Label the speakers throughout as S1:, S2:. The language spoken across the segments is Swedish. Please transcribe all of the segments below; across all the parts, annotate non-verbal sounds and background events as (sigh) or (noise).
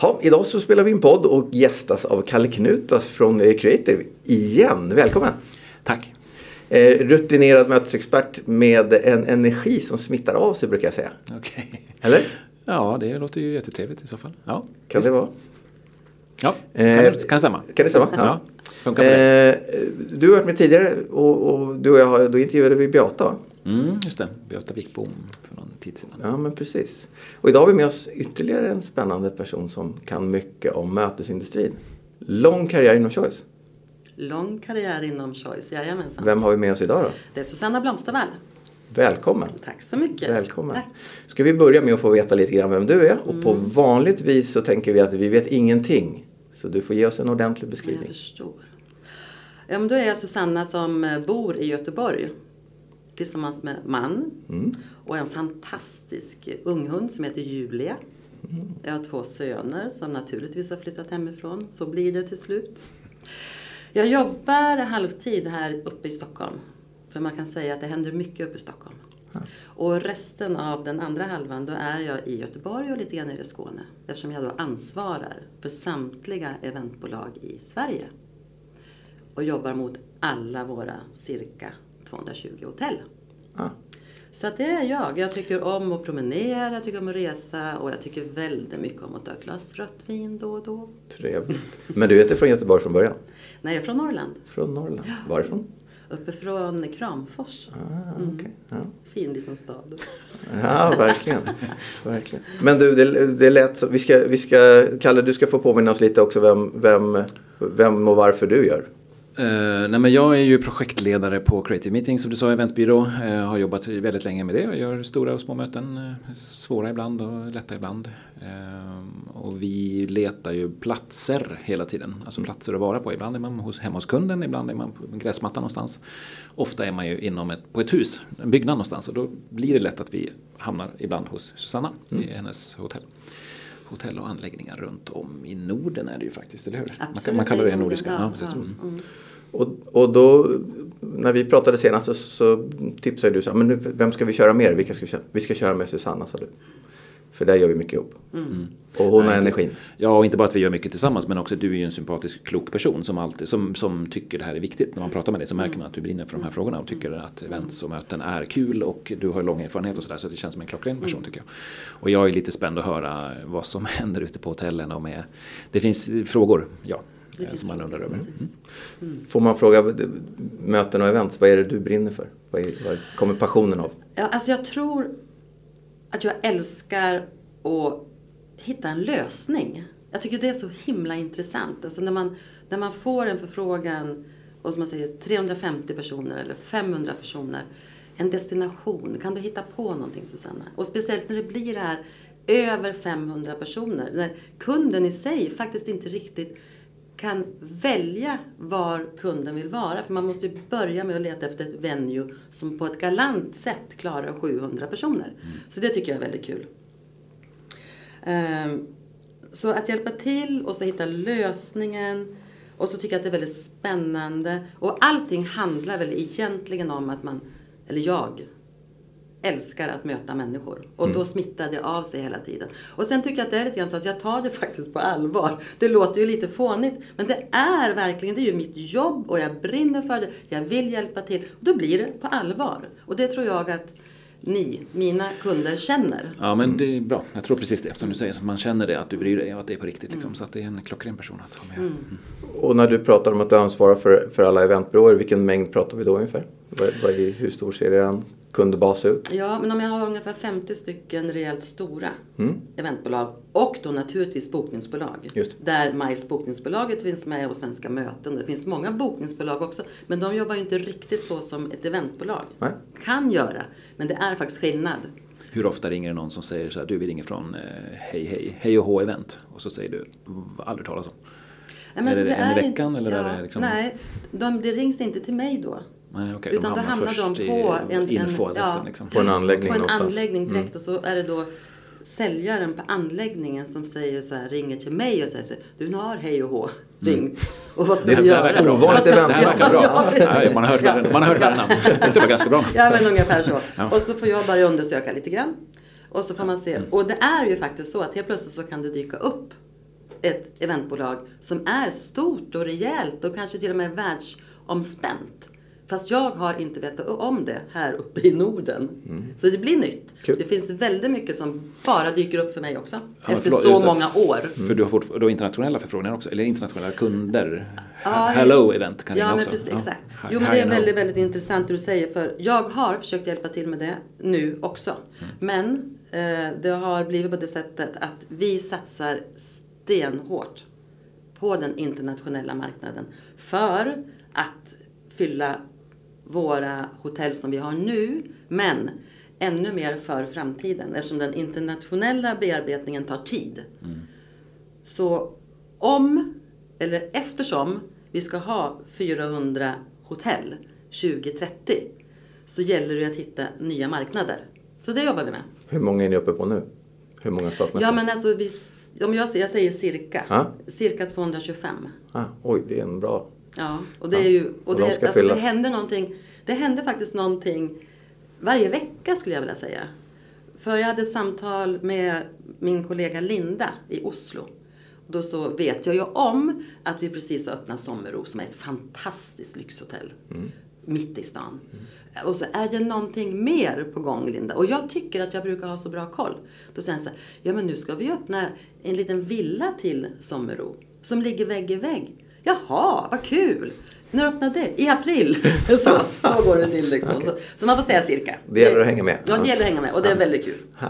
S1: Ja, idag så spelar vi in podd och gästas av Kalle Knutas från Creative igen. Välkommen!
S2: Tack.
S1: Eh, rutinerad mötesexpert med en energi som smittar av sig brukar jag säga.
S2: Okej.
S1: Eller?
S2: Ja, det låter ju jättetrevligt i så fall. Ja,
S1: Kan
S2: visst.
S1: det vara?
S2: Ja, kan,
S1: Eh,
S2: det, kan stämma.
S1: Kan det stämma?
S2: Ja, funkar på det.
S1: Eh, du har varit med tidigare och, och du och jag har, då intervjuade vi Beata va?
S2: Mm, just det. Beata Wickbom tid sedan.
S1: Ja men precis. Och idag har vi med oss ytterligare en spännande person som kan mycket om mötesindustrin. Lång karriär inom Choice.
S3: Lång karriär inom Choice, jajamensan.
S1: Vem har vi med oss idag då?
S3: Det är Susanna Blomstervall.
S1: Välkommen!
S3: Tack så mycket.
S1: Välkommen.
S3: Tack.
S1: Ska vi börja med att få veta lite grann vem du är? Och på vanligt vis så tänker vi att vi vet ingenting. Så du får ge oss en ordentlig
S3: Jag
S1: beskrivning.
S3: förstår. Ja, men då är jag Susanna som bor i Göteborg. Tillsammans med man
S1: Mm.
S3: och en fantastisk unghund som heter Julia. Jag har två söner som naturligtvis har flyttat hemifrån. Så blir det till slut. Jag jobbar halvtid här uppe i Stockholm. För man kan säga att det händer mycket uppe i Stockholm. Och resten av den andra halvan då är jag i Göteborg och lite grann nere i Skåne. Eftersom jag då ansvarar för samtliga eventbolag i Sverige. Och jobbar mot alla våra cirka 220 hotell.
S1: Ah,
S3: Så det är jag. Jag tycker om att promenera, jag tycker om att resa och jag tycker väldigt mycket om att ta ett glas rött vin då och då.
S1: trevligt. Men du är inte från Göteborg från början?
S3: Nej, jag är från Norrland.
S1: Från Norrland? Varifrån?
S3: Uppifrån Kramfors.
S1: Ah, okej. ja.
S3: Fin liten stad.
S1: ja, verkligen. verkligen. Men du, det, det lät så. Vi ska, vi ska, Kalle, du ska få påminna oss lite också vem, vem, vem och varför du gör.
S2: Eh, nej, men jag är ju projektledare på Creative Meetings som du sa, eventbyrå. Uh, har jobbat väldigt länge med det och gör stora och små möten. eh, svåra ibland och lätta ibland. Eh, och vi letar ju platser hela tiden. Alltså platser att vara på. Ibland är man hos, hemma hos kunden, ibland är man på en gräsmatta någonstans. Ofta är man ju inom ett, på ett hus, en byggnad någonstans. Och då blir det lätt att vi hamnar ibland hos Susanna i hennes hotell. Hotell och anläggningar runt om i Norden är det ju faktiskt, eller hur?
S3: Absolut,
S2: man kallar det nordiska. Ja,
S3: ja,
S2: Mm.
S3: mm.
S1: Och, och då, när vi pratade senast så, så tipsade du så men nu, vem ska vi köra mer? Vilka ska vi köra? Vi ska köra med Susanna sa du. För där gör vi mycket ihop. Och hon har
S2: inte-
S1: energin.
S2: Ja, och inte bara att vi gör mycket tillsammans men också att du är ju en sympatisk, klok person som, alltid, som, som tycker det här är viktigt. När man pratar med dig så märker man att du brinner för de här frågorna och tycker att events och möten är kul och du har lång erfarenhet och sådär så det känns som en klockren person tycker jag. Och jag är lite spänd att höra vad som (laughs) händer ute på hotellen och med, det finns frågor, ja,
S3: Det finns
S2: som man undrar över. Mm.
S1: Får man fråga möten och event, vad är det du brinner för? Vad, är, vad kommer passionen av?
S3: Ja, alltså jag tror att jag älskar att hitta en lösning. Jag tycker det är så himla intressant. Alltså när, man, när man får en förfrågan och som man säger 350 personer eller 500 personer. En destination. Kan du hitta på någonting Susanna? Och speciellt när det blir det här över 500 personer. När kunden i sig faktiskt inte riktigt kan välja var kunden vill vara. För man måste ju börja med att leta efter ett venue som på ett galant sätt klarar 700 personer. Så det tycker jag är väldigt kul. Ehm, Så att hjälpa till och så hitta lösningen. Och så tycker jag att det är väldigt spännande. Och allting handlar väl egentligen om att man, eller jag, älskar att möta människor. Och då smittar det av sig hela tiden. Och sen tycker jag att det är lite grann så att jag tar det (laughs) faktiskt på allvar. Det låter ju lite fånigt. Men det är verkligen, det är ju mitt jobb och jag brinner för det. Jag vill hjälpa till. Och då blir det på allvar. Och det tror jag att ni, mina kunder, känner.
S2: Ja men det är bra, jag tror precis det som du säger, man känner det att du bryr dig och att det är på riktigt liksom. Så att det är en klockren person att ha med. Mm.
S1: Och när du pratar om att du ansvarar för, för alla eventbyråer, vilken mängd pratar vi då ungefär? Vad, vad är, hur stor ser er kundbas ut?
S3: Ja, men om jag har ungefär 50 stycken rejält stora
S1: Mm.
S3: eventbolag och då naturligtvis bokningsbolag.
S1: Just.
S3: Där Majs bokningsbolaget finns med och Svenska möten. Det finns många bokningsbolag också. Men de jobbar ju inte riktigt så som ett eventbolag
S1: Nej.
S3: kan göra. Men det är faktiskt skillnad.
S2: Hur ofta ringer det någon som säger så här, du vi ringer från eh, Hej Hej, Hej och H event. Och så säger du, "V- aldrig talas om.
S3: Nej, men
S2: är
S3: så
S2: det, en i veckan
S3: inte-
S2: eller
S3: ja,
S2: är det liksom?
S3: Nej, de, det rings inte till mig då.
S2: Nej, okej,
S3: Utan då hamnar de på en, en, ja,
S2: liksom.
S1: På en anläggning
S3: på en anläggning direkt och så är det då säljaren på anläggningen som säger så här, ringer till mig och säger så här, du har hej och hå ringt. Och vad ska
S2: Mm. Det,
S3: vi
S2: det
S3: göra?
S2: här verkar bra.
S1: Ovanligt
S2: Det här verkar bra.
S3: Ja.
S2: Ja, man har hört värre- man har hört värre namn. Det var ganska bra.
S3: Ja, men ungefär så.
S2: Ja.
S3: Och så får jag börja undersöka lite grann. Och så får man se. Och det är ju faktiskt så att helt plötsligt så kan det dyka upp ett eventbolag som är stort och rejält och kanske till och med världsomspänt. Fast jag har inte vetat om det här uppe i Norden. Så det blir nytt.
S1: Mm. Kul.
S3: Det finns väldigt mycket som bara dyker upp för mig också.
S2: Ja,
S3: efter
S2: förlåt,
S3: så många år.
S2: För du har, fort, du har internationella förfrågningar också, eller internationella kunder.
S3: Ja,
S2: Hello event kan
S3: Ja, men
S2: också.
S3: precis, exakt.
S2: Hi-
S3: Jo, men det är väldigt, väldigt intressant det du säger. För jag har försökt hjälpa till med det nu också.
S2: Mm.
S3: Men eh, det har blivit på det sättet att vi satsar stenhårt på den internationella marknaden. För att fylla våra hotell som vi har nu. Men ännu mer för framtiden. Eftersom den internationella bearbetningen tar tid. Så om, eller eftersom vi ska ha 400 hotell 2030 så gäller det att hitta nya marknader. Så det jobbar vi med.
S1: Hur många är ni uppe på nu? Hur många saknas
S3: Ja men alltså, vi, om jag, säger- jag säger cirka.
S1: Ja.
S3: Cirka 225.
S1: Ah, oj, det är en bra...
S3: Ja, och det är ju...
S1: och
S3: Och
S1: de
S3: det, alltså, det händer någonting. Det händer faktiskt någonting varje vecka skulle jag vilja säga. För jag hade samtal med min kollega Linda i Oslo. Då så vet jag ju om att vi precis har öppnat Sommerro som är ett fantastiskt lyxhotell.
S1: Mm.
S3: Mitt i stan. Och så är det någonting mer på gång Linda. Och jag tycker att jag brukar ha så bra koll. Då säger han så här, ja men nu ska vi öppna en liten villa till Sommerro. Som ligger vägg i vägg. Jaha, vad kul! När öppnade det? I april. (laughs) Så, så går det till liksom. Så, så man får säga cirka.
S1: Det gäller att hänga med.
S3: Ja, det gäller att hänga med. Och det är väldigt kul.
S1: Ha.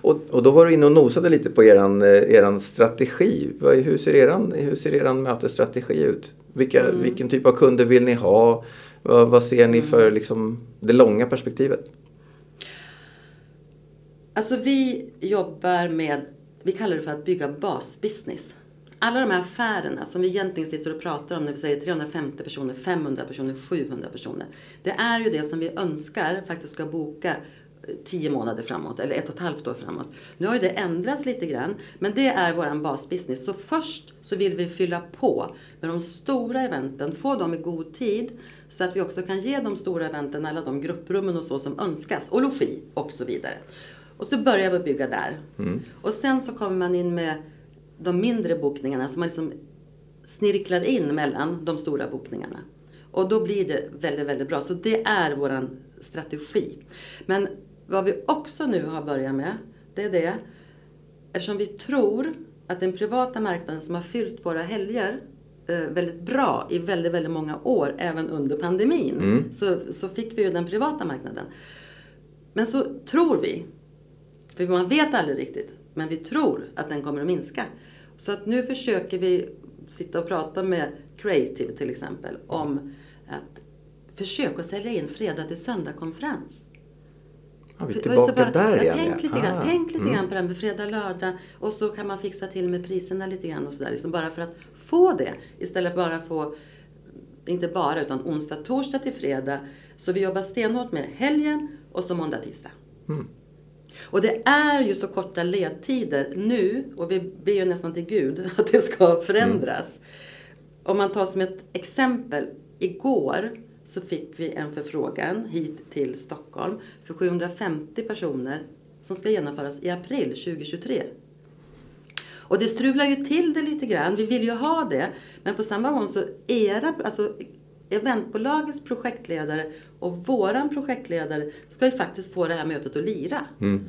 S1: Och, och då var du inne och nosade lite på eran, eh, eran strategi. Hur ser eran, hur ser eran mötesstrategi ut? Vilka,
S3: Mm.
S1: Vilken typ av kunder vill ni ha? Vad, vad ser ni för liksom, det långa perspektivet?
S3: Alltså vi jobbar med, vi kallar det för att bygga basbusiness. Alla de här affärerna som vi egentligen sitter och pratar om när vi säger 350 personer, 500 personer, 700 personer. Det är ju det som vi önskar faktiskt ska boka eh, 10 månader framåt eller ett och ett halvt år framåt. Nu har ju det ändrats lite grann men det är våran basbusiness. Så först så vill vi fylla på med de stora eventen, få dem i god tid så att vi också kan ge de stora eventen alla de grupprummen och så som önskas och logi och så vidare. Och så börjar vi bygga där. Och sen så kommer man in med de mindre bokningarna som man liksom snirklar in mellan de stora bokningarna. Och då blir det väldigt, väldigt bra. Så det är våran strategi. Men vad vi också nu har börjat med, det är det. Eftersom vi tror att den privata marknaden som har fyllt våra helger eh, väldigt bra i väldigt, väldigt många år, även under pandemin, så, så fick vi ju den privata marknaden. Men så tror vi, för man vet aldrig riktigt, men vi tror att den kommer att minska. Så att nu försöker vi sitta och prata med Creative till exempel om att försöka sälja in fredag till söndag-konferens.
S1: Ja, vi är tillbaka
S3: bara,
S1: där igen.
S3: Tänk lite, grann,
S1: Ah,
S3: tänk lite
S1: mm.
S3: grann på här med fredag, lördag och så kan man fixa till med priserna lite grann och sådär. Liksom bara för att få det istället för bara få, inte bara utan onsdag, torsdag till fredag. Så vi jobbar stenhårt med helgen och så måndag, tisdag.
S1: Mm.
S3: Och det är ju så korta ledtider nu och vi ber ju nästan till Gud (laughs) att det ska förändras. Om man tar som ett exempel. Igår så fick vi en förfrågan hit till Stockholm för 750 personer som ska genomföras i april 2023. Och det strular ju till det lite grann. Vi vill ju ha det. Men på samma gång så era, alltså eventbolagets projektledare och våran projektledare ska ju faktiskt få det här mötet att lira.
S1: Mm.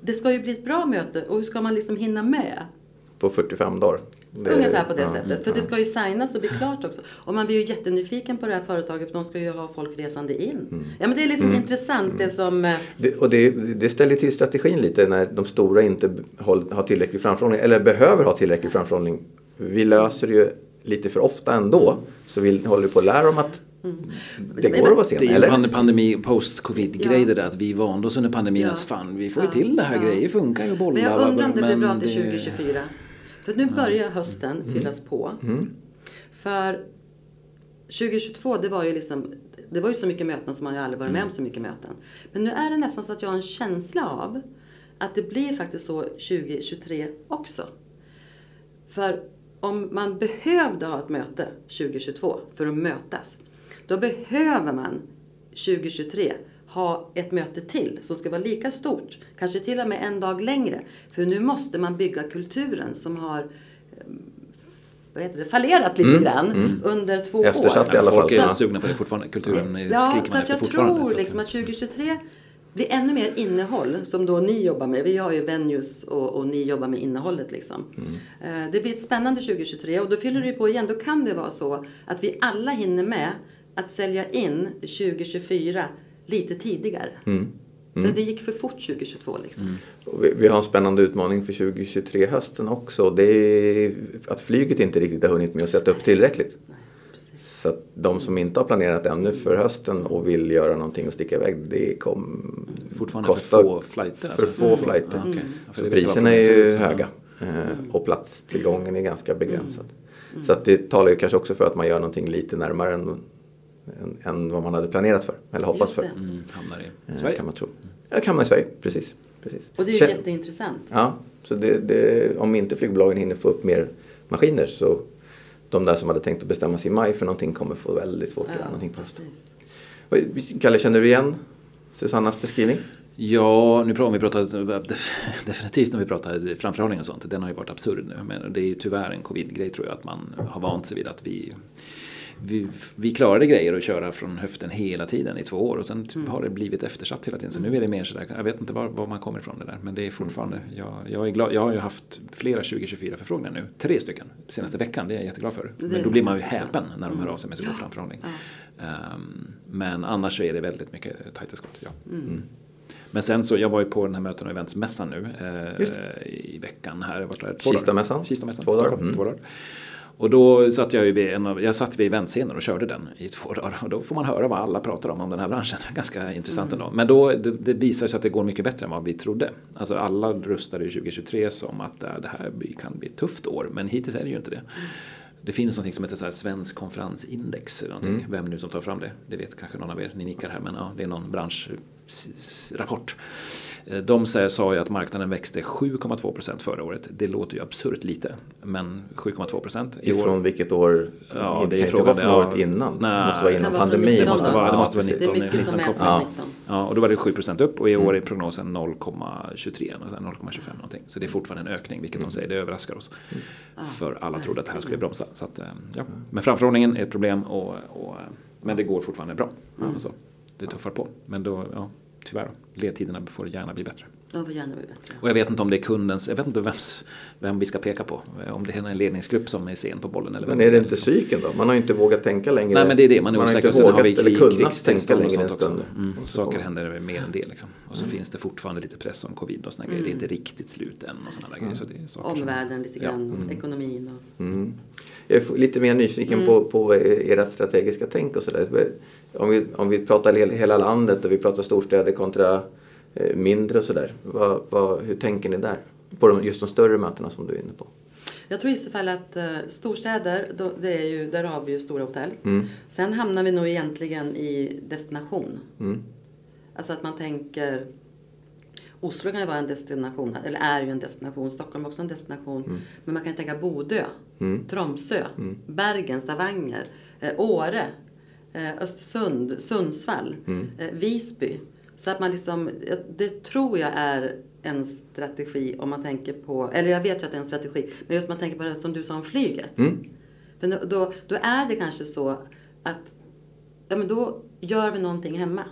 S3: Det ska ju bli ett bra möte och hur ska man liksom hinna med?
S1: På 45 dagar. Det-
S3: Ungefär på det
S1: ja,
S3: sättet. För det ska ju signas och bli klart också. Och man blir ju jättenyfiken på det här företaget för de ska ju ha folk resande in.
S1: Mm.
S3: Ja men det är liksom intressant det som... eh,
S1: Det, och det, det ställer till strategin lite när de stora inte har tillräcklig framförhållning eller behöver ha tillräcklig framförhållning. Vi löser det ju lite för ofta ändå. Så vi håller på att lära dem att det går att vara sen.
S2: Det är
S1: Eller?
S2: en pandemi, post-covid-grej
S3: Ja.
S2: det där att vi vande oss under pandemin
S3: Ja.
S2: att fan vi får ju
S3: Ja.
S2: till det här,
S3: Ja.
S2: grejer funkar ju bollar.
S3: Men jag undrar om det blir bra till
S2: det-
S3: 2024. För nu börjar hösten fyllas på. För 2022 det var ju liksom det var ju så mycket möten som man ju aldrig varit med om så mycket möten. Men nu är det nästan så att jag har en känsla av att det blir faktiskt så 2023 också. För om man behövde ha ett möte 2022 för att mötas. Då behöver man 2023 ha ett möte till som ska vara lika stort. Kanske till och med en dag längre. För nu måste man bygga kulturen som har vad heter det, fallerat lite
S1: Mm,
S3: grann
S1: mm.
S3: under två
S1: Eftersatt
S3: år.
S1: i alla fall.
S2: Folk är
S1: Ja.
S2: sugna på det fortfarande. Kulturen är-
S3: Ja,
S2: skriker
S3: så
S2: man
S3: att
S2: efter
S3: jag
S2: fortfarande.
S3: tror
S2: så att-
S3: liksom att 2023 blir ännu mer innehåll som då ni jobbar med. Vi har ju venues och, och ni jobbar med innehållet liksom.
S2: Mm.
S3: Eh, Det blir ett spännande 2023 och då fyller det på igen. Då kan det vara så att vi alla hinner med att sälja in 2024 lite tidigare.
S1: Mm.
S3: För det gick för fort 2022 liksom.
S1: Och Vi, vi har en spännande utmaning för 2023 hösten också. Det är att flyget inte riktigt har hunnit med att sätta upp tillräckligt.
S3: Precis.
S1: Så att de som inte har planerat ännu för hösten och vill göra någonting och sticka iväg, det kommer
S2: Fortfarande
S1: kosta
S2: för få flighter?
S1: För
S2: alltså?
S1: få flighter.
S2: Ja, okej. Ja, för
S1: Så
S2: det vet jag
S1: priserna är ju höga eh, och platstillgången är ganska begränsad. Så att det talar ju kanske också för att man gör någonting lite närmare än, än, än vad man hade planerat för eller hoppats för.
S3: det.
S2: Mm, hamnar i
S1: Eh,
S2: Sverige.
S1: Kan man tro. Ja, kan man i Sverige, precis. precis.
S3: Och det är ju
S1: Kän-
S3: jätteintressant.
S1: Ja, så det, det, om inte flygbolagen hinner få upp mer maskiner så de där som hade tänkt att bestämma sig i maj för någonting kommer få väldigt svårt att göra någonting på hösten. Kalle, känner du igen Susannas beskrivning?
S2: Ja, nu pratar om vi pratar (laughs) definitivt om vi pratar framförhållning och sånt. Den har ju varit absurd nu. Men det är ju tyvärr en covid-grej tror jag att man har vant sig vid att vi vi, vi klarade grejer att köra från höften hela tiden i två år och sen typ har det blivit eftersatt hela tiden. Så nu är det mer sådär, jag vet inte var, var man kommer ifrån det där. Men det är fortfarande, jag, jag är glad, jag har ju haft flera 2024 förfrågningar nu. Tre stycken senaste veckan, det är jag jätteglad för. Men då blir man ju häpen när de hör av sig med så god framförhållning.
S3: Ja.
S2: Ehm, men annars så är det väldigt mycket tajta skott. Ja. Mm. Men sen så, jag var ju på den här möten och eventsmässan nu eh, i veckan här. Jag där två
S1: Kistamässan.
S2: dagar. Kistamässan.
S1: Två dagar. Mm.
S2: två dagar. Och då satt jag ju vid en av, jag satt vid eventscenen och körde den i två dagar. Och då får man höra vad alla pratar om om den här branschen. (laughs) Ganska intressant ändå. Men då, det, det visar sig att det går mycket bättre än vad vi trodde. Alltså alla röstade ju 2023 som att det här kan bli ett tufft år. Men hittills är det ju inte det. Det finns något som heter så här svensk konferensindex. Eller någonting. Vem nu som tar fram det. Det vet kanske någon av er. Ni nickar här men ja, det är någon branschrapport. Eh, De sa sa ju att marknaden växte 7,2 procent förra året. Det låter ju absurt lite. Men 7,2 procent. i år-
S1: Ifrån vilket år?
S2: Ja, det är
S1: kan inte
S2: frågan. Ja.
S1: året innan.
S2: Nej.
S1: det måste vara innan pandemin.
S3: 19,
S2: Det måste vara, det måste vara
S1: precis.
S2: 19.
S3: Det är mycket som
S2: 19
S3: mäts
S2: kom.
S3: med
S1: Ja.
S3: 19.
S2: Ja, och då var det 7 procent upp och i
S1: Mm.
S2: år är prognosen 0,23, eller så här 0,25 någonting. Så det är fortfarande en ökning, vilket
S1: Mm.
S2: de säger, det överraskar oss. För alla trodde att det här skulle bromsa. Så att, eh, ja. Men framförhållningen är ett problem, och, och, eh, men det går fortfarande bra.
S1: Mm.
S2: Alltså, det tuffar på. Men då, ja, tyvärr, ledtiderna får gärna bli bättre.
S3: De får gärna bli bättre.
S2: Och jag vet inte om det är kundens, jag vet inte vems, vem vi ska peka på. Om det är en ledningsgrupp som är sen på bollen eller
S1: Men är det
S2: är,
S1: inte
S2: liksom.
S1: psyken då? Man har ju inte vågat tänka längre.
S2: Nej men det är det, man är
S1: har
S2: osäker.
S1: inte
S2: Och sen har
S1: vågat
S2: vi
S1: eller kunnat tänka längre en stund.
S2: Mm, saker
S1: man-
S2: händer mer än det liksom. Och så finns det fortfarande lite press om covid och såna grejer. Det är inte riktigt slut än och sådana där grejer. Så det är saker som-
S3: Omvärlden lite
S2: Ja.
S3: grann, ekonomin och...
S1: Mm. Jag är lite mer nyfiken på, på ert strategiska tänk och sådär. Om vi, om vi pratar hel- hela landet och vi pratar storstäder kontra eh, mindre och sådär. Hur tänker ni där? På de, just de större mötena som du är inne på.
S3: Jag tror i så fall att eh, storstäder, då, det är ju, där har vi ju stora hotell.
S1: Mm.
S3: Sen hamnar vi nog egentligen i destination.
S1: Mm.
S3: Alltså att man tänker Oslo kan ju vara en destination, eller är ju en destination. Stockholm är också en destination. Men man kan ju tänka Bodö,
S1: Mm.
S3: Tromsö, Bergen, Stavanger, eh, Åre, Östersund, Sundsvall,
S1: Mm.
S3: eh, Visby. Så att man liksom, eh, det tror jag är en strategi om man tänker på, eller jag vet ju att det är en strategi, men just om man tänker på det som du sa om flyget.
S1: Mm.
S3: Då, då är det kanske så att ja, men då gör vi någonting hemma.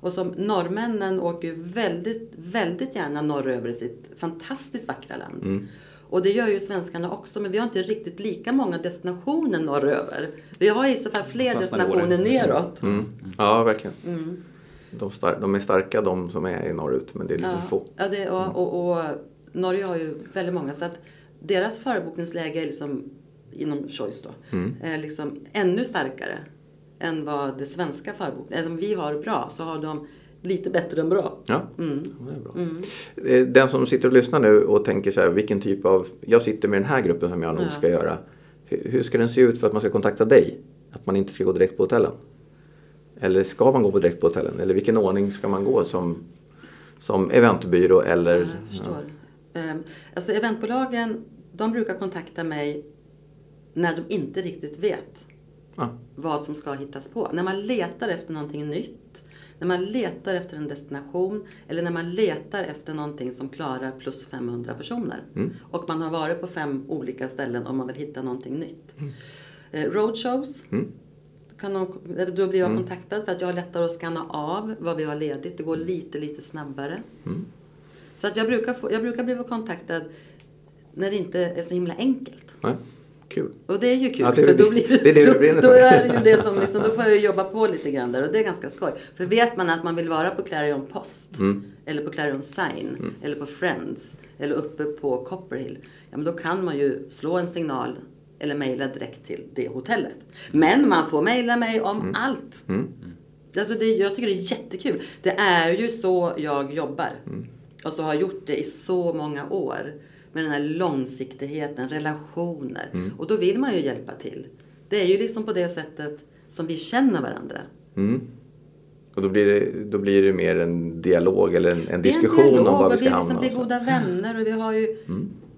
S3: Och som norrmännen åker ju väldigt, väldigt gärna norröver i sitt fantastiskt vackra land.
S1: Mm.
S3: Och det gör ju svenskarna också, men vi har inte riktigt lika många destinationer norröver. Vi har i så fall fler
S2: Åre,
S3: destinationer
S2: liksom.
S3: neråt.
S1: Mm. Ja, verkligen.
S3: Mm.
S1: De, star- de är starka de som är i norrut men det är lite
S3: Ja,
S1: få.
S3: ja det, och, och, och Norge har ju väldigt många. Så att deras förbokningsläge är liksom, inom Choice då,
S1: Mm.
S3: är liksom ännu starkare än vad det svenska förbokningen, alltså om vi har bra så har de lite bättre än bra.
S1: Ja,
S3: Mm.
S1: det är bra.
S3: Mm.
S1: Eh, Den som sitter och lyssnar nu och tänker så här, vilken typ av, jag sitter med den här gruppen som jag nog
S3: Ja.
S1: ska göra. Hur, hur ska den se ut för att man ska kontakta dig? Att man inte ska gå direkt på hotellen? Eller ska man gå på direkt på hotellen? Eller vilken ordning ska man gå som, som eventbyrå eller?
S3: Jag förstår. Ehm, Alltså eventbolagen, de brukar kontakta mig när de inte riktigt vet
S1: Ja.
S3: vad som ska hittas på. När man letar efter någonting nytt, när man letar efter en destination eller när man letar efter någonting som klarar plus 500 personer. Och man har varit på fem olika ställen och man vill hitta någonting nytt. Eh, roadshows. Kan de, då blir jag kontaktad för att jag har lättare att scanna av vad vi har ledigt. Det går lite, lite snabbare. Så att jag, brukar få, jag brukar bli kontaktad när det inte är så himla enkelt.
S1: Nej. Kul.
S3: Och det är ju kul.
S1: Ja, det är
S3: för då, blir,
S1: det är det du
S3: då,
S1: brinner
S3: då
S1: för.
S3: är ju det som liksom, då får jag jobba på lite grann där och det är ganska skoj. För vet man att man vill vara på Clarion Post
S1: Mm.
S3: eller på Clarion Sign eller på Friends eller uppe på Copperhill. Ja men då kan man ju slå en signal eller mejla direkt till det hotellet. Men man får mejla mig om
S1: Mm.
S3: allt. Alltså det, jag tycker det är jättekul. Det är ju så jag jobbar. Och så har jag gjort det i så många år. Med den här långsiktigheten, relationer. Och då vill man ju hjälpa till. Det är ju liksom på det sättet som vi känner varandra.
S1: Mm. Och då blir, det, då blir det mer en dialog eller en, en
S3: är en
S1: diskussion
S3: dialog
S1: om var vi ska
S3: vi
S1: hamna.
S3: liksom blir
S1: och så.
S3: goda vänner och vi har ju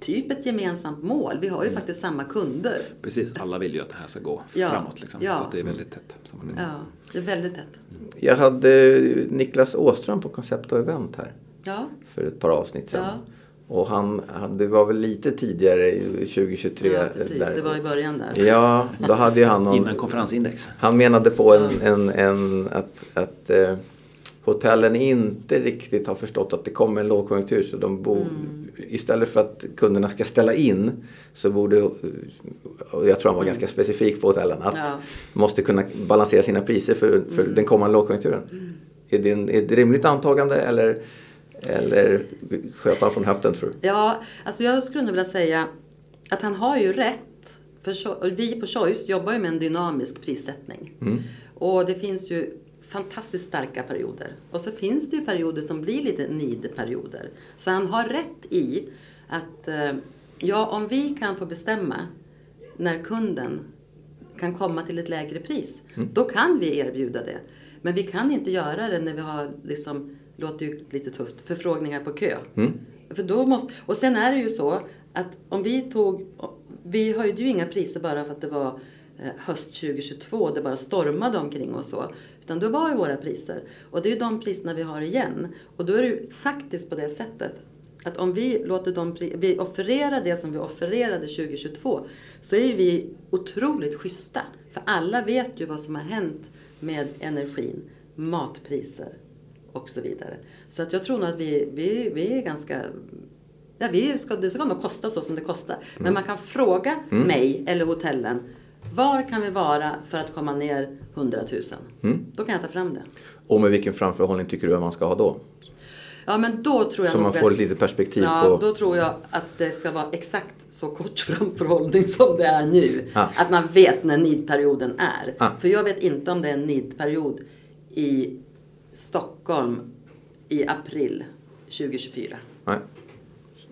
S3: typ ett gemensamt mål. Vi har ju faktiskt samma kunder.
S2: Precis, alla vill ju att det här ska gå
S3: Ja,
S2: framåt. Liksom.
S3: ja.
S2: Så att det är väldigt tätt samarbete.
S3: Ja, det är väldigt tätt.
S1: Jag hade Niklas Åström på Koncept och Event här
S3: Ja,
S1: för ett par avsnitt sedan.
S3: Ja.
S1: Och han, han, det var väl lite tidigare, i 2023.
S3: ja precis.
S1: där.
S3: Det var i början där.
S1: Ja, då hade ju han någon...
S2: Innan konferensindex.
S1: Han menade på en, en, en, att, att eh, hotellen inte riktigt har förstått att det kommer en lågkonjunktur. Så de bo,
S3: Mm.
S1: istället för att kunderna ska ställa in så borde, och jag tror han var ganska specifik på hotellen, att
S3: Mm. Ja. Mm.
S1: måste kunna balansera sina priser för, för den kommande lågkonjunkturen. Är, det en, är det ett rimligt antagande eller, eller sköt han från höften tror du?
S3: Ja, alltså jag skulle nog vilja säga att han har ju rätt. För vi på Choice jobbar ju med en dynamisk prissättning. Och det finns ju fantastiskt starka perioder. Och så finns det ju perioder som blir lite need-perioder. Så han har rätt i att eh, ja, om vi kan få bestämma när kunden kan komma till ett lägre pris, då kan vi erbjuda det. Men vi kan inte göra det när vi har, liksom, låter ju lite tufft, förfrågningar på kö. För då måste, och sen är det ju så att om vi tog, vi höjde ju inga priser bara för att det var eh, höst 2022 och det bara stormade omkring och så. Utan då var ju våra priser. Och det är ju de priserna vi har igen. Och då är det ju faktiskt på det sättet att om vi låter dem, vi offererar det som vi offererade 2022 så är ju vi otroligt schyssta. För alla vet ju vad som har hänt med energin, matpriser och så vidare. Så att jag tror nog att vi, vi, vi är ganska Ja, vi ska, det ska nog kosta så som det kostar. Men man kan fråga mig eller hotellen. Var kan vi vara för att komma ner 100 000? Då kan jag ta fram det.
S1: Och med vilken framförhållning tycker du att man ska ha då?
S3: Ja, men då tror jag
S1: Så man
S3: att-
S1: får ett litet perspektiv
S3: ja,
S1: på...
S3: då tror jag att det ska vara exakt så kort (laughs) framförhållning som det är nu.
S1: Ja.
S3: Att man vet när nidperioden är.
S1: Ja.
S3: För jag vet inte om det är en nidperiod i Stockholm i april 2024.
S1: Nej.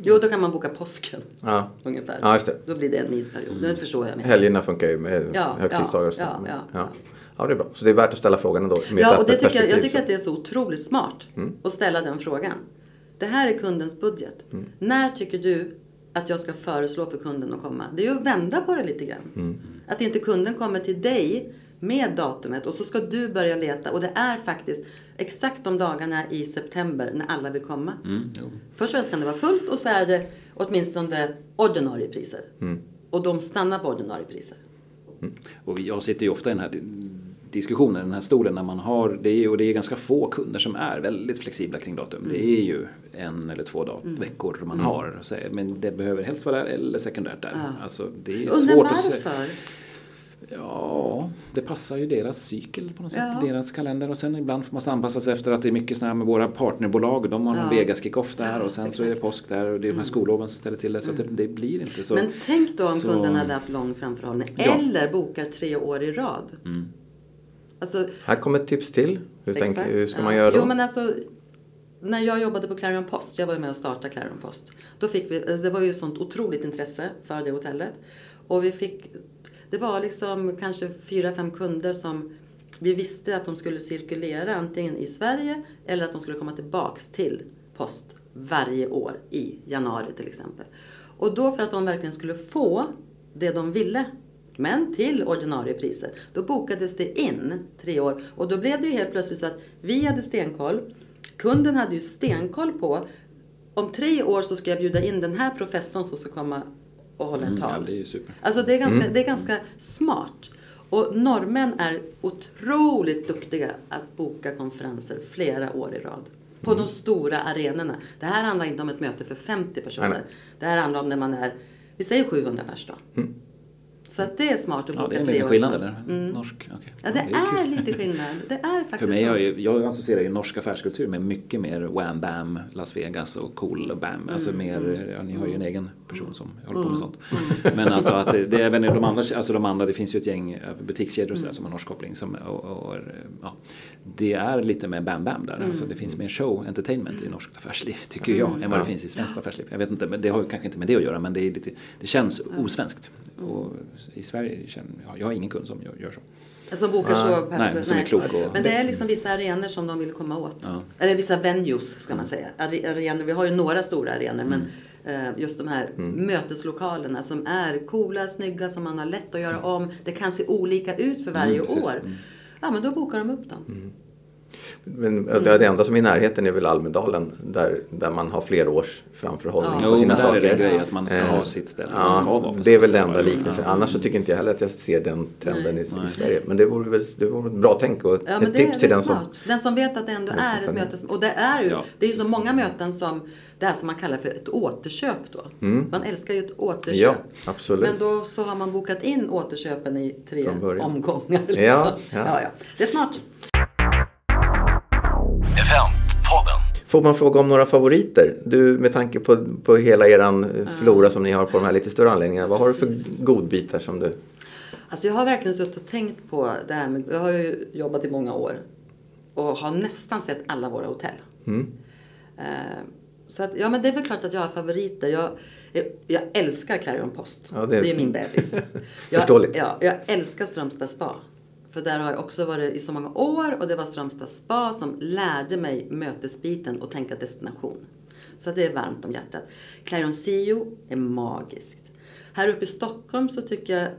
S3: Jo, då kan man boka påsken.
S1: Ja.
S3: Ungefär.
S1: Ja, just det.
S3: Då blir det en nidperiod. Nu förstår jag. Med.
S1: Helgerna funkar ju med
S3: Ja,
S1: högtidsdagar och så.
S3: ja, ja,
S1: ja.
S3: ja.
S1: ja, det är bra. Så det är värt att ställa frågan ändå. Med
S3: Ja, och det tycker jag, jag tycker
S1: så.
S3: att det är så otroligt smart att ställa den frågan. Det här är kundens budget. När tycker du att jag ska föreslå för kunden att komma? Det är ju att vända på det lite grann. Att inte kunden kommer till dig med datumet och så ska du börja leta. Och det är faktiskt exakt de dagarna i september när alla vill komma.
S2: Mm.
S3: Först och främst kan det vara fullt och så är det åtminstone ordinarie priser. Och de stannar på ordinarie priser.
S2: Och vi- jag sitter ju ofta i den här di- diskussionen, den här stolen när man har, det är, och det är ganska få kunder som är väldigt flexibla kring datum. Det är ju en eller två dag, veckor man har. Så, men det behöver helst vara där eller sekundärt där.
S3: Ja.
S2: Alltså, det är svårt att se. Ja, det passar ju deras cykel på något sätt,
S3: Ja.
S2: deras kalender. Och sen ibland får man anpassa sig efter att det är mycket så här med våra partnerbolag. De har någon
S3: Ja.
S2: Vegas kick-off där och sen så är det
S3: exakt. Mm.
S2: påsk där och det är de här skolloven som ställer till det. Så att det, det blir inte så.
S3: Men tänk då om
S2: så-
S3: kunden hade haft lång framförhållning.
S2: Ja.
S3: Eller bokar tre år i rad. Alltså,
S1: Här kommer ett tips till. Hur,
S3: exakt.
S1: hur ska
S3: Ja.
S1: man göra då?
S3: Jo, men alltså, när jag jobbade på Clarion Post, jag var ju med och startade Clarion Post. Då fick vi, alltså det var ju sånt otroligt intresse för det hotellet. Och vi fick, det var liksom kanske fyra, fem kunder som vi visste att de skulle cirkulera antingen i Sverige eller att de skulle komma tillbaks till Post varje år i januari till exempel. Och då för att de verkligen skulle få det de ville men till ordinarie priser. Då bokades det in tre år och då blev det ju helt plötsligt så att vi hade stenkoll. Kunden hade ju stenkoll på om tre år så ska jag bjuda in den här professorn som ska komma och hålla ett
S2: Mm,
S3: tal.
S2: ja, det är ju super.
S3: Alltså det är ganska, det är ganska smart. Och norrmän är otroligt duktiga att boka konferenser flera år i rad. På de stora arenorna. Det här handlar inte om ett möte för 50 personer.
S1: Nej, nej.
S3: Det här handlar om när man är, vi säger 700 pers då. Så att det är smart att
S2: Ja,
S3: boka
S2: det är en
S3: tre
S2: liten
S3: år
S2: skillnad
S3: rad. Mm.
S2: Norsk, okej.
S3: Ja, det
S2: är
S3: är,
S2: kul.
S3: lite skillnad. Det är (laughs) faktiskt
S2: För mig,
S3: så.
S2: jag, är- jag associerar ju norsk affärskultur med mycket mer wham bam, Las Vegas och cool bam. Alltså
S3: Mm,
S2: mer, ja, ni har ju en egen person som håller på med sånt. Men alltså att det, det är även de andra, alltså de andra, det finns ju ett gäng eh, butikskedjor och sådär
S3: Mm.
S2: som har norsk koppling. Som, och, och, ja, det är lite mer bam bam där. Alltså
S3: Mm.
S2: det finns mer show, entertainment i norskt affärsliv tycker jag. Än vad det finns i svenskt affärsliv. Jag vet inte, men det har ju kanske inte med det att göra. Men det, är lite, det känns osvenskt. Och i Sverige, känner, ja, jag har ingen kund som gör, gör så.
S3: Som bokar så pass.
S2: Nej, som är klok och-
S3: Men det är liksom vissa arenor som de vill komma åt.
S2: Ja.
S3: Eller vissa venues ska man säga. Are- Arenor, vi har ju några stora arenor men
S2: Mm.
S3: eh, just de här möteslokalerna som är coola, snygga, som man har lätt att göra om. Det kan se olika ut för varje
S2: Mm,
S3: år. Ja men då bokar de upp dem.
S2: Mm.
S1: Men det, det enda som är i närheten är väl Almedalen där, där man har flera års framförhållning
S3: Ja.
S1: på
S2: Jo,
S1: sina
S2: där är det
S1: saker.
S2: grej att man ska
S1: Eh,
S2: ha sitt ställe. Man ska vara
S1: Ja, det är väl det
S2: ställe.
S1: enda liknelsen.
S2: Ja.
S1: Annars så tycker inte jag heller att jag ser den trenden i,
S3: Nej.
S1: i Sverige. Men det vore väl det vore ett bra tänk och
S3: Ja,
S1: ett tips till den som...
S3: Den som vet att det ändå
S1: Den
S3: är ett möte. Och det är ju,
S2: Ja,
S3: det är ju så många möten som det här som man kallar för ett återköp då. Man älskar ju ett återköp.
S1: Ja, absolut.
S3: Men då så har man bokat in återköpen i tre omgångar. Liksom.
S1: Ja, ja.
S3: Ja, ja. Det är smart.
S4: Eventpodden.
S1: Får man fråga om några favoriter? Du med tanke på, på hela eran eh, flora som ni har på de här lite större anläggningarna. Vad har du för godbitar som du...
S3: Alltså jag har verkligen suttit och tänkt på det här med, jag har ju jobbat i många år och har nästan sett alla våra hotell.
S1: Mm.
S3: Eh, så att, ja men det är väl klart att jag har favoriter. Jag, jag, jag älskar Clarion Post.
S1: Ja,
S3: det...
S1: det-
S3: är min bebis. (laughs) jag. Ja, jag älskar Strömstad spa. För där har jag också varit i så många år och det var Strömstad spa som lärde mig mötesbiten och tänka destination. Så det är varmt om hjärtat. Clarion Sio är magiskt. Här uppe i Stockholm så tycker jag,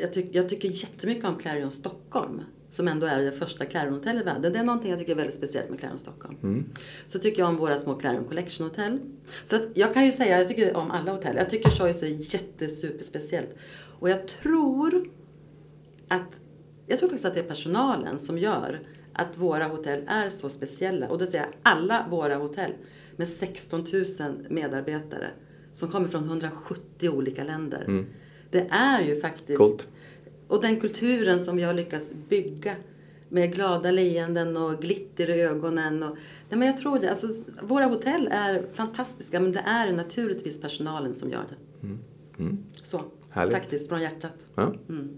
S3: jag, tyck, jag tycker jättemycket om Clarion Stockholm. Som ändå är det första Clarion-hotellet i världen. Det är någonting jag tycker är väldigt speciellt med Clarion Stockholm. Så tycker jag om våra små Clarion Collection hotell. Så att jag kan ju säga, jag tycker om alla hotell. Jag tycker Choice är jättesuperspeciellt. Och jag tror att jag tror faktiskt att det är personalen som gör att våra hotell är så speciella. Och då säger jag alla våra hotell med 16 000 medarbetare som kommer från 170 olika länder. Det är ju faktiskt...
S1: Coolt.
S3: Och den kulturen som vi har lyckats bygga med glada leenden och glitter i ögonen. Och, nej men jag tror det. Alltså, våra hotell är fantastiska men det är naturligtvis personalen som gör det. Så,
S1: Härligt.
S3: faktiskt från hjärtat.
S1: Ja,
S3: Mm.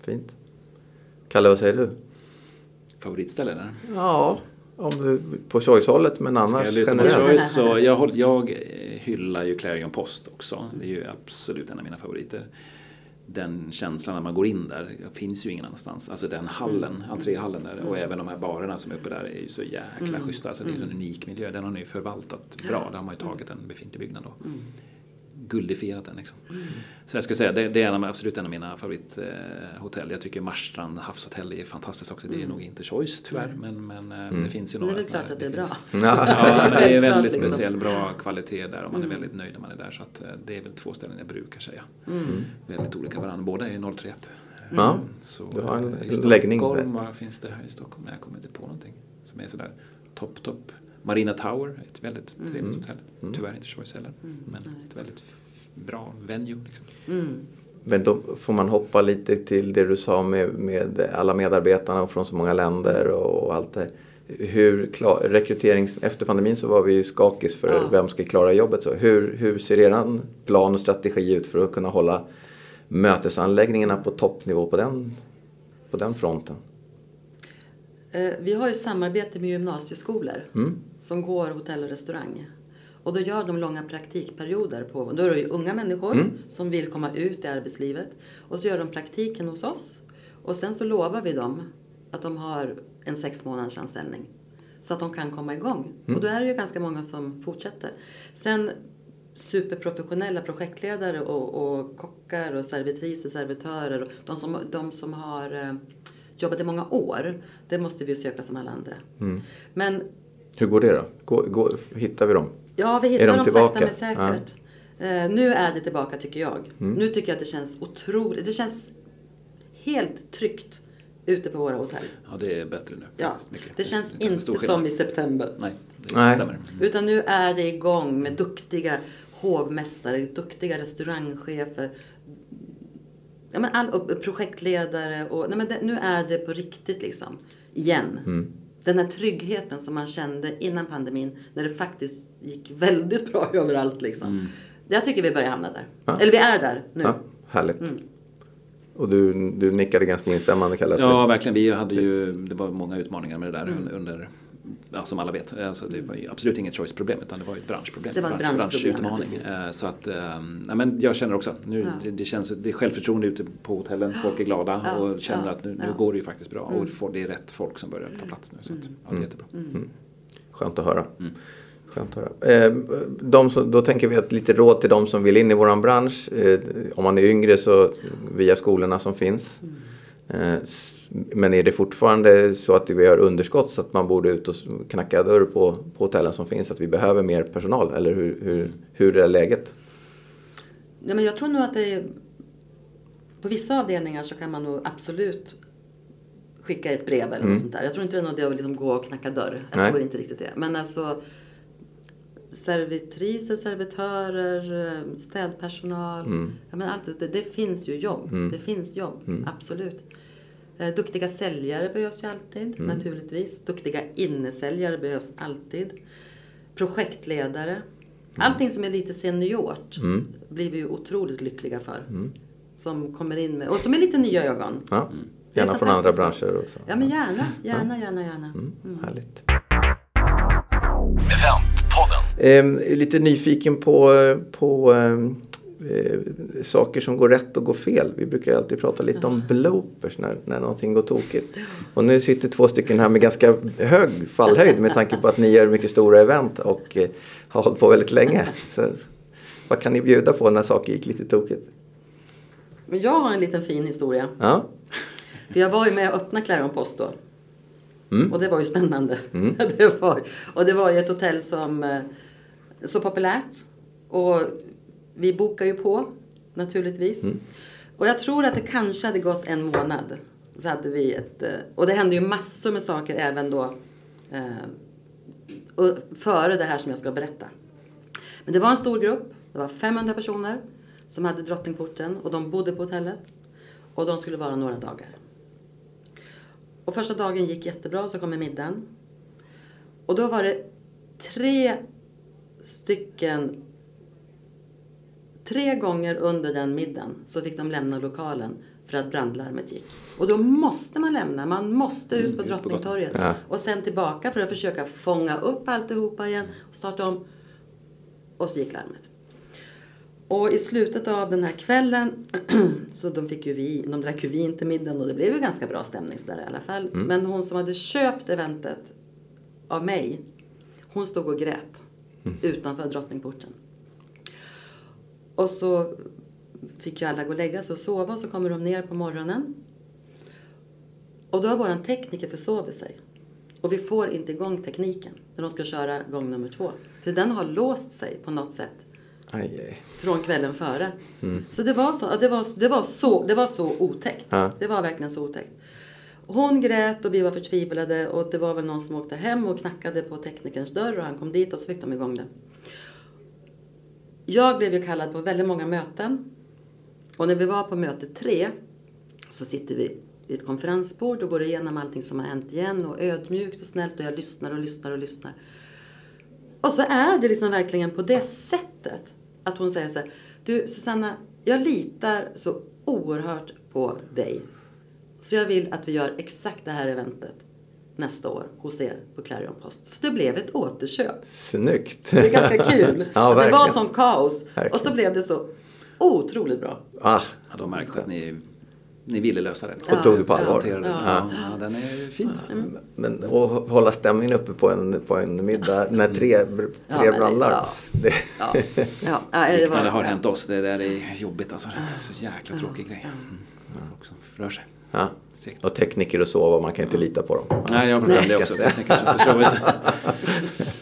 S1: fint. Kalle, vad säger du?
S2: Favoritställe där?
S1: Ja, om du, på Choice-hållet men annars generellt.
S2: Choice så jag, jag eh, hyllar ju Clarion Post också. Det är ju absolut en av mina favoriter. Den känslan när man går in där finns ju ingen annanstans. Alltså den hallen, entréhallen där och även de här barerna som är uppe där är ju så jäkla schyssta. Alltså det är ju en unik miljö. Den har ni ju förvaltat bra. Där har man ju tagit en befintlig byggnad och guldifierat den liksom. Så jag skulle säga det, det är en av, absolut en av mina favorithotell. Jag tycker Marstrand havshotell är fantastiskt också. Det är nog inte Choice tyvärr men, men eh, det finns ju
S3: Men det är
S2: några
S3: väl klart att det är bra.
S2: finns- (laughs)
S1: Ja.
S2: Ja, men det är väldigt
S3: liksom.
S2: speciell, bra kvalitet där och man är väldigt nöjd när man är där. Så att eh, det är väl två ställen jag brukar säga. Väldigt olika varandra. Båda är 031.
S1: Ja,
S2: Så
S1: du har en-
S2: eh, i
S1: en
S2: Stockholm,
S1: läggning
S2: finns det här i Stockholm? Jag kommer inte på någonting som är sådär topp, topp. Marina Tower, ett väldigt trevligt hotell. Tyvärr inte Choice heller. Men ett väldigt bra venue. Liksom.
S1: Men då får man hoppa lite till det du sa med, med alla medarbetarna och från så många länder och allt det. Hur klar, rekryterings, efter pandemin så var vi ju skakis för
S3: Ja.
S1: vem ska klara jobbet. Så hur, hur ser eran plan och strategi ut för att kunna hålla mötesanläggningarna på toppnivå på den, på den fronten?
S3: Eh, Vi har ju samarbete med gymnasieskolor
S1: Mm.
S3: som går hotell och restaurang. Och då gör de långa praktikperioder. På, då är det ju unga människor
S1: Mm.
S3: som vill komma ut i arbetslivet. Och så gör de praktiken hos oss. Och sen så lovar vi dem att de har en sex månaders anställning. Så att de kan komma igång.
S1: Mm.
S3: Och då är det ju ganska många som fortsätter. Sen superprofessionella projektledare och, och kockar och servitriser, servitörer. Och de, som, de som har eh, jobbat i många år. Det måste vi söka som alla andra.
S1: Mm.
S3: Men
S1: Hur går det då? Går, går, hittar vi dem?
S3: Ja, vi hittar
S1: de
S3: dem
S1: tillbaka?
S3: sakta men säkert. Eh, nu är det tillbaka tycker jag.
S1: Mm.
S3: Nu tycker jag att det känns otroligt. Det känns helt tryggt ute på våra hotell.
S2: Ja, det är bättre nu.
S3: Ja,
S2: mycket.
S3: det känns
S2: stor
S3: inte som i september.
S2: Nej, det
S1: Nej.
S2: stämmer.
S3: Utan nu är det igång med duktiga hovmästare, duktiga restaurangchefer. Ja, men all, och projektledare och nej, men det, nu är det på riktigt liksom. Igen.
S1: Mm.
S3: Den här tryggheten som man kände innan pandemin när det faktiskt gick väldigt bra överallt liksom. Jag tycker vi börjar hamna där.
S1: Ja.
S3: Eller vi är där nu.
S1: Ja, härligt.
S3: Mm.
S1: Och du, du nickade ganska instämmande Kalle.
S2: Ja, verkligen. Vi hade ju, det var många utmaningar med det där under, ja, som alla vet. Alltså, det var ju absolut inget choice-problem utan det var ju ett branschproblem.
S3: Det var ett
S2: Bransch-
S3: ja,
S2: branschutmaning.
S3: precis.
S2: Eh, Så att, ehm, nej, men jag känner också, nu,
S3: Ja.
S2: det, det känns, det är självförtroende ute på hotellen, folk är glada
S3: Ja,
S2: och känner
S3: ja,
S2: att nu, nu
S3: ja. Mm.
S2: går det ju faktiskt bra. Och får- det är rätt folk som börjar ta plats nu. Så att, ja, det är jättebra.
S1: Skönt att höra.
S2: Mm.
S1: Skönt att höra. Eh, de som, då tänker vi att lite råd till de som vill in i våran bransch. Om man är yngre så via skolorna som finns. Eh, men är det fortfarande så att vi har underskott så att man borde ut och knacka dörr på, på hotellen som finns? Att vi behöver mer personal? Eller hur, hur, hur är läget?
S3: Nej, men jag tror nog att det är... På vissa avdelningar så kan man nog absolut skicka ett brev eller något sånt där. Jag tror inte det är något idé att liksom gå och knacka dörr. Jag
S1: Nej.
S3: tror inte riktigt det. Men alltså servitriser, servitörer, eh, städpersonal. Ja, men allt det, det finns ju jobb. Det finns jobb, absolut. Eh, Duktiga säljare behövs ju alltid, naturligtvis. Duktiga innesäljare behövs alltid. Projektledare. Allting som är lite seniort blir vi ju otroligt lyckliga för. Som kommer in med, och som är lite nya ögon.
S1: Ja,
S3: är
S1: gärna från andra branscher också.
S3: Ja men gärna, gärna, gärna, gärna.
S1: Härligt.
S4: Eventpodden.
S1: Eh, lite nyfiken på, på eh, eh, saker som går rätt och går fel. Vi brukar alltid prata lite om bloopers när, när någonting går tokigt. Och nu sitter två stycken här med ganska hög fallhöjd med tanke på att ni gör mycket stora event och eh, har hållit på väldigt länge. Så, vad kan ni bjuda på när saker gick lite tokigt?
S3: Men jag har en liten fin historia.
S1: Ja,
S3: För jag var ju med och öppnade Clarion Post då.
S1: Mm.
S3: Och det var ju spännande. (laughs) det var, och det var ju ett hotell som eh, så populärt. Och vi bokar ju på naturligtvis.
S1: Mm.
S3: Och jag tror att det kanske hade gått en månad. Så hade vi ett, eh, och det hände ju massor med saker även då. Eh, före det här som jag ska berätta. Men det var en stor grupp. Det var 500 personer som hade Drottningporten och de bodde på hotellet. Och de skulle vara några dagar. Och första dagen gick jättebra, så kommer middagen. Och då var det tre stycken... Tre gånger under den middagen så fick de lämna lokalen för att brandlarmet gick. Och då måste man lämna. Man måste ut på
S2: på
S3: Drottningtorget.
S1: Ja.
S3: Och sen tillbaka för att försöka fånga upp alltihopa igen och starta om. Och så gick larmet. Och i slutet av den här kvällen (clears throat) så de fick ju vi, de drack ju vin till middagen och det blev ju ganska bra stämning sådär i alla fall. Men hon som hade köpt eventet av mig, hon stod och grät utanför Drottningporten. Och så fick ju alla gå och lägga sig och sova och så kommer de ner på morgonen. Och då har våran tekniker försovit sig. Och vi får inte igång tekniken när de ska köra gång nummer två. För den har låst sig på något sätt
S1: aj, aj.
S3: från kvällen före. Så det var så, det var, det var så, det var så otäckt.
S1: Ja.
S3: Det var verkligen så otäckt. Hon grät och vi var förtvivlade och det var väl någon som åkte hem och knackade på teknikerns dörr och han kom dit och så fick de igång det. Jag blev ju kallad på väldigt många möten. Och när vi var på möte tre så sitter vi vid ett konferensbord och går igenom allting som har hänt igen och ödmjukt och snällt och jag lyssnar och lyssnar och lyssnar. Och så är det liksom verkligen på det sättet att hon säger så här. Du Susanna, jag litar så oerhört på dig. Så jag vill att vi gör exakt det här eventet nästa år hos er på Clarion Post. Så det blev ett återköp.
S1: Snyggt.
S3: Det är ganska kul. (laughs)
S1: ja,
S3: att det var som kaos.
S1: Verkligen.
S3: Och så blev det så otroligt bra.
S1: Ah,
S2: Ja, de märkte att ni, ni ville lösa det.
S1: och tog det på allvar.
S3: Ja.
S2: Ja, ja, den är fin.
S1: Men att hålla stämningen uppe på en, på en middag när tre,
S3: Ja,
S1: tre
S3: men det-
S1: brallar.
S3: ja.
S1: Det,
S3: Ja, ja, ja, det var,
S2: har hänt oss. Det där är jobbigt alltså. Det är så jäkla tråkig grej. Mm. Folk som rör sig. Segt.
S1: Och tekniker och så, man kan inte lita på dem.
S2: Nej, jag har problem det också. Tekniker som försover sig. (laughs)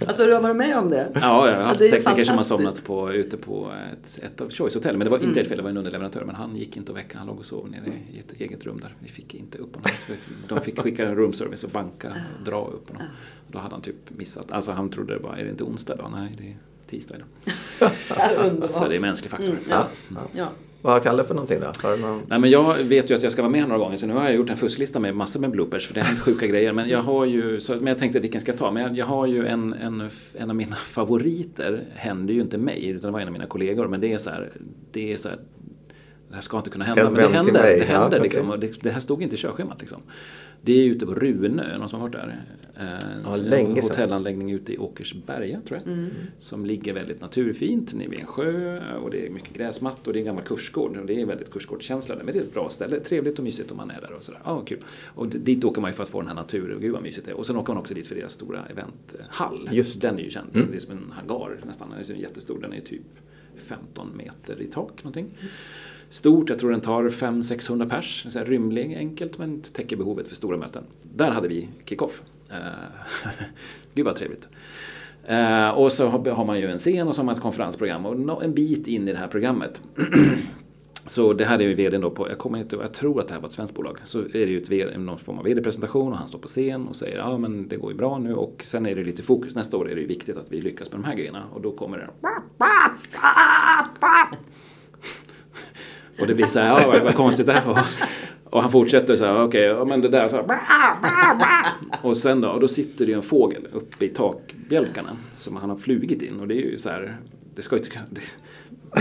S3: Alltså du har varit med om det?
S2: Ja, jag har haft
S3: ju
S2: tekniker som har somnat på, ute på ett, ett av Choice Hotel. Men det var inte ert fel, det var en underleverantör. Men han gick inte att väcka. Han låg och sov nere i ett eget rum där. Vi fick inte upp honom. De fick skicka en room service och banka och dra upp honom. Då hade han typ missat. Alltså han trodde det var, är det inte onsdag då? Nej, det är tisdag idag. (laughs) Så det är mänsklig faktor.
S3: Mm, ja. Ja.
S1: Vad har Kalle för någonting då? Någon...
S2: Nej, men jag vet ju att jag ska vara med några gånger så nu har jag gjort en fusklista med massor med bloopers för det har hänt sjuka (laughs) grejer. Men jag har ju, så, men jag tänkte vilken ska jag ta? Men jag, jag har ju en, en, en av mina favoriter, hände ju inte mig utan det var en av mina kollegor. Men det är så här, det är så här det här ska inte kunna hända,
S1: En
S2: men det
S1: vän till
S2: hände.
S1: mig,
S2: Det, hände
S1: ja,
S2: liksom,
S1: okej.
S2: och det, det här stod inte i körschemat. Liksom. Det är ute på Runö, någon som har varit där? Eh,
S1: Ja,
S2: en
S1: länge sedan.
S2: hotellanläggning ute i Åkersberga tror jag. Som ligger väldigt naturfint nere vid en sjö och det är mycket gräsmatt och det är en gammal kursgård. Och det är väldigt kursgårdskänsla där. Men det är ett bra ställe, trevligt och mysigt om man är där och sådär. Ja, kul. Och dit åker man ju för att få den här naturen, gud vad mysigt det är. Och sen åker man också dit för deras stora eventhall.
S1: Just.
S2: Den är ju känd, det är som en hangar nästan. Den är så jättestor, den är typ 15 meter i tak någonting. Stort, jag tror den tar 500-600 pers. Så här rymlig, enkelt men täcker behovet för stora möten. Där hade vi kick-off. Eh, (laughs) Gud vad trevligt. Eh, och så har har man ju en scen och så har man ett konferensprogram och en bit in i det här programmet (clears throat) Så det här är ju vdn då på, jag kommer inte jag tror att det här var ett svenskt bolag. Så är det ju ett VD, någon form av vd-presentation och han står på scen och säger ja men det går ju bra nu och sen är det lite fokus. Nästa år är det ju viktigt att vi lyckas med de här grejerna och då kommer det Och det blir så här, ja vad, vad konstigt det här var. Och han fortsätter så här, okej, ja, men det där så här. Och sen då, och då sitter det ju en fågel uppe i takbjälkarna som han har flugit in och det är ju så här, det ska ju inte kunna, det,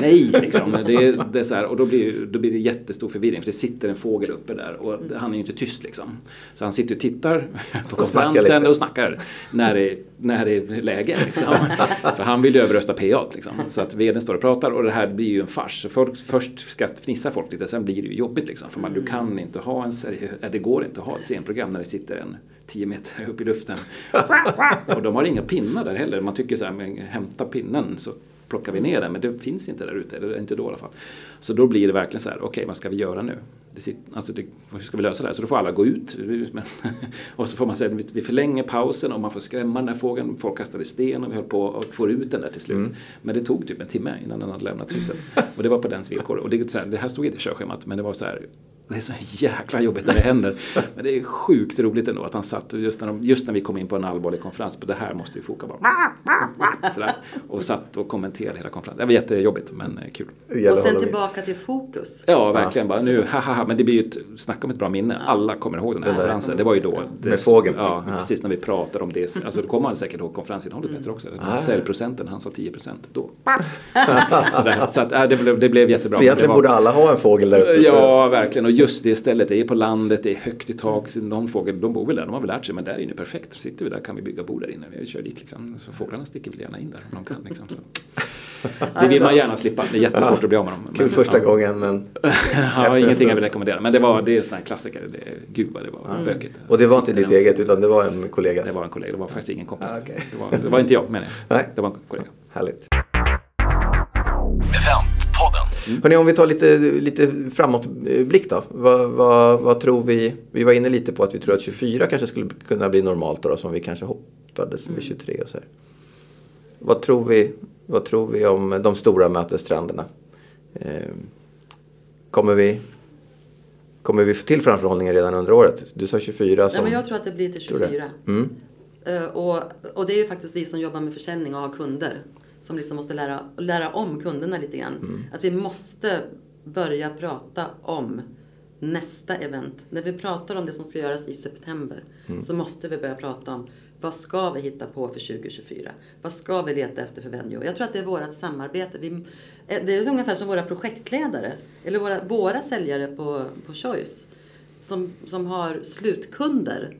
S2: nej (laughs) liksom. Det är, det är så här, och då blir, då blir det jättestor förvirring för det sitter en fågel uppe där och han är ju inte tyst liksom. Så han sitter och tittar (laughs) på konferensen och snackar när det, när det är läge. Liksom. (laughs) För han vill ju överrösta PA liksom. Så att vdn står och pratar och det här blir ju en fars. Folk, först ska fnissa folk lite, sen blir det ju jobbigt liksom. För man, du kan inte ha en seriös, äh, det går inte att ha ett scenprogram när det sitter en 10 meter upp i luften. Och de har inga pinnar där heller. Man tycker så här, men hämta pinnen så plockar vi ner den. Men det finns inte där ute, eller inte då i alla fall. Så då blir det verkligen så här, okej vad ska vi göra nu? Det sit, alltså det, hur ska vi lösa det här? Så då får alla gå ut. Men, (laughs) och så får man säga vi- vi förlänger pausen och man får skrämma den här fågeln. Folk kastade sten och vi höll på och får ut den där till slut. Men det tog typ en timme innan den hade lämnat huset. Och det var på dens villkor. Och det, så här, det här stod inte i körschemat men det var så här det är så jäkla jobbigt när det händer. Men det är sjukt roligt ändå att han satt och just när, de, just när vi kom in på en allvarlig konferens. På det här måste vi foka bara. Sådär, och satt och kommenterade hela konferensen. Det var jättejobbigt men eh, kul.
S3: Och sen tillbaka till fokus.
S2: Ja, verkligen. Bara, nu, haha, men det blir ju ett, snacka om ett bra minne. Alla kommer ihåg den här konferensen. Det var ju då. Det,
S1: Med fågeln.
S2: Ja,
S1: Ja.
S2: precis när vi pratade om det. Alltså, då kommer man säkert ihåg konferensinnehållet bättre också.
S1: Ah.
S2: Säljprocenten, han sa 10 procent då. (laughs) Sådär. Så att, äh, det, blev, det blev jättebra.
S1: Så egentligen
S2: Det var-
S1: borde alla ha en fågel där uppe.
S2: Ja, verkligen. Och just det stället, det är på landet, det är högt i tak. Någon fågel, de bor väl där, de har väl lärt sig, men där inne är perfekt. Så sitter vi där kan vi bygga bord där inne. Vi kör dit liksom. Så fåglarna sticker väl gärna in där om de kan. Liksom, så. (laughs) Det vill man gärna slippa. Det är jättesvårt att bli av med dem.
S1: Kul
S2: Men,
S1: första
S2: ja.
S1: gången men... (laughs)
S2: ja, ingenting jag vill rekommendera. Men det, var, det är sådana här klassiker. Det, gud vad det var bökigt.
S1: Och det var inte ditt eget utan det var en kollegas?
S2: Det var en kollega, det var faktiskt ingen kompis.
S1: Ah, okej.
S2: det, var, det var inte jag menar jag.
S1: Nej.
S2: Det var en kollega.
S1: Härligt.
S4: Eventpodden.
S1: Hörrni, om vi tar lite, lite framåtblick då. Vad, vad, vad tror vi? Vi var inne lite på att vi tror att 24 kanske skulle kunna bli normalt då, som vi kanske hoppades med 23 och så här. Vad tror vi, vad tror vi om de stora mötestrenderna? Eh, kommer vi Kommer vi få till framförhållningen redan under året? Du sa 24 som...
S3: Nej, men jag tror att det blir till
S1: Tror det?
S3: 24.
S1: Mm.
S3: Eh, och, och det är ju faktiskt vi som jobbar med försäljning och har kunder. Som liksom måste lära, lära om kunderna lite grann.
S1: Mm.
S3: Att vi måste börja prata om nästa event. När vi pratar om det som ska göras i september.
S1: Mm.
S3: Så måste vi börja prata om vad ska vi hitta på för 2024? Vad ska vi leta efter för venue? Jag tror att det är vårt samarbete. Vi, eh, det är ungefär som våra projektledare. Eller våra, våra säljare på, på Choice. Som, som har slutkunder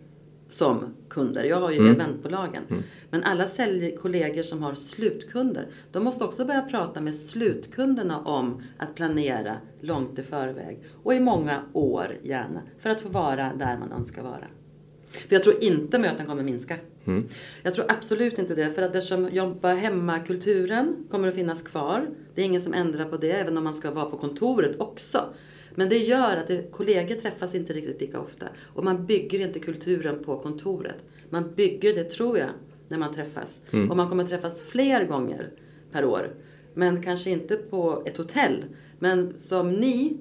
S3: som kunder. Jag har ju
S1: Mm.
S3: eventbolagen. Men alla säljkollegor som har slutkunder, de måste också börja prata med slutkunderna om att planera långt i förväg. Och i många år gärna. För att få vara där man önskar vara. För jag tror inte möten kommer minska. Jag tror absolut inte det. För att eftersom jobba hemma-kulturen kommer att finnas kvar. Det är ingen som ändrar på det, även om man ska vara på kontoret också. Men det gör att det, kollegor träffas inte riktigt lika ofta. Och man bygger inte kulturen på kontoret. Man bygger det, tror jag, när man träffas. Och man kommer träffas fler gånger per år. Men kanske inte på ett hotell. Men som ni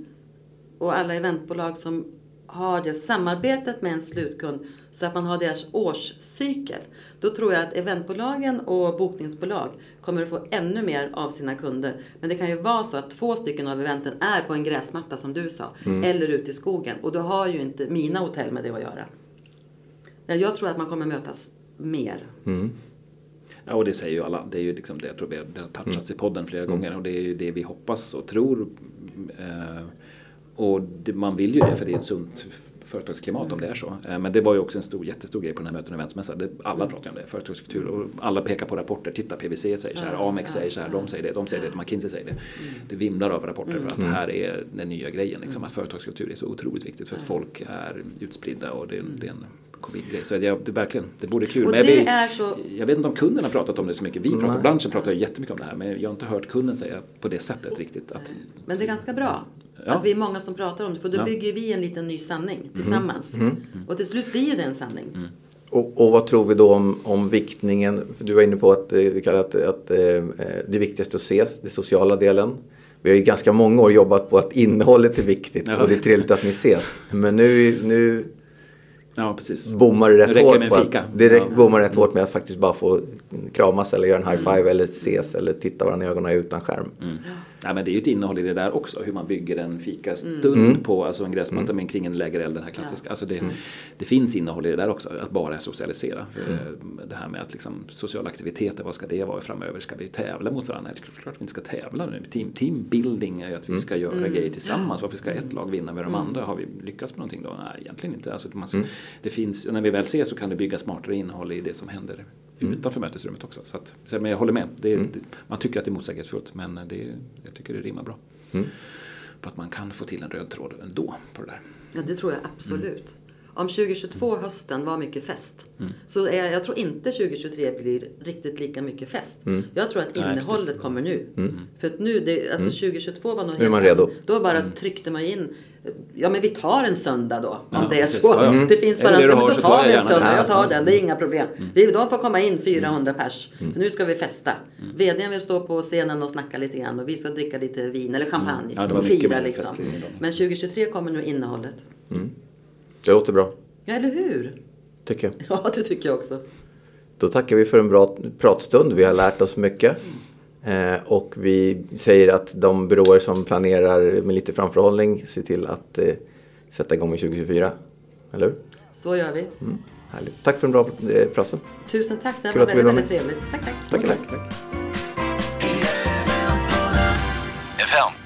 S3: och alla eventbolag som har det samarbetet med en slutkund så att man har deras årscykel. Då tror jag att eventbolagen och bokningsbolag kommer att få ännu mer av sina kunder. Men det kan ju vara så att två stycken av eventen är på en gräsmatta som du sa. Eller ute i skogen. Och då har ju inte mina hotell med det att göra. Jag tror att man kommer mötas mer.
S2: Ja, och det säger ju alla. Det är ju liksom det jag tror vi har, det har touchats i podden flera gånger och det är ju det vi hoppas och tror. Eh, och det, man vill ju det för det är ett sunt företagsklimat om det är så. Eh, men det var ju också en stor, jättestor grej på den här möten och eventsmässan. Det, alla pratar ju om det, företagskultur. Och alla pekar på rapporter. Titta, PWC säger så här, Amex säger så här, de säger det, de säger det, McKinsey säger det. Det vimlar av rapporter för att det här är den nya grejen. Liksom, att företagskultur är så otroligt viktigt för att folk är utspridda och det, det är en covid-grej. Så jag, det, verkligen, det vore kul.
S3: Och
S2: Men jag,
S3: det
S2: vill-
S3: är så-
S2: jag vet inte om kunden har pratat om det så mycket. Vi pratar, branschen pratar jättemycket om det här. Men jag har inte hört kunden säga på det sättet riktigt. Att,
S3: Men det är ganska bra.
S2: Ja.
S3: Att vi är många som pratar om det. För då
S2: Ja.
S3: bygger vi en liten ny sanning tillsammans. Och till slut blir ju det en sanning.
S1: Och, och vad tror vi då om, om viktningen? För du var inne på att, eh, att, att eh, det är viktigast att ses, den sociala delen. Vi har ju ganska många år jobbat på att innehållet är viktigt
S2: Ja,
S1: och det är trevligt att ni ses. Men nu, nu
S2: ja, precis.
S1: bommar det rätt hårt
S2: med fika.
S1: att, det räcker,
S2: Ja.
S1: bommar rätt hårt med att faktiskt bara få kramas eller göra en high five eller ses eller titta varandra i ögonen utan skärm.
S2: Mm. Nej, men det är ju ett innehåll i det där också. Hur man bygger en fikastund på alltså en gräsmatta med kring en lägereld. Den här klassiska. Alltså det, det finns innehåll i det där också. Att bara socialisera. För, eh, Det här med att liksom, sociala aktiviteter, vad ska det vara framöver? Ska vi tävla mot varandra? Det är klart vi inte ska tävla nu. Team, teambuilding är ju att vi ska göra grejer tillsammans. Varför ska ett lag vinna med de andra? Har vi lyckats med någonting då? Nej, egentligen inte. Alltså, man, det finns, när vi väl ses så kan det bygga smartare innehåll i det som händer utanför mötesrummet också. Så att, så, men jag håller med. Det, det, man tycker att det är motsägelsefullt men det, jag tycker det rimmar bra. För att man kan få till en röd tråd ändå på det där.
S3: Ja, det tror jag absolut. Om 2022 hösten var mycket fest. Så är, jag tror inte 2023 blir riktigt lika mycket fest. Jag tror att
S2: Nej,
S3: innehållet
S2: precis.
S3: kommer nu. För att nu, det, alltså 2022 var nog
S1: Nu är man
S3: helt-
S1: redo.
S3: Då bara tryckte man in. Ja men vi tar en söndag då. Om
S2: Ja,
S3: det är så.
S2: Ja, ja.
S3: Det finns bara
S2: det
S3: en söndag. Då tar
S2: jag
S3: vi en söndag. Jag tar den. Det är inga problem. Vi, de får komma in 400 pers. För nu ska vi festa. VDn vill stå på scenen och snacka lite grann. Och vi ska dricka lite vin eller champagne. Och fira liksom. Men 2023 kommer nu innehållet.
S1: Det låter bra,
S3: Ja, eller hur?
S1: tycker jag.
S3: Ja, det tycker jag också.
S1: Då tackar vi för en bra pratstund. Vi har lärt oss mycket. Eh, och vi säger att de byråer som planerar med lite framförhållning ser till att eh, sätta igång med 2024. Eller hur?
S3: Så gör vi.
S1: Mm, härligt. Tack för en bra eh, pratstund.
S3: Tusen tack. Det var väldigt,
S1: vara
S3: väldigt trevligt. Tack, tack.
S1: Tack, tack.
S4: Event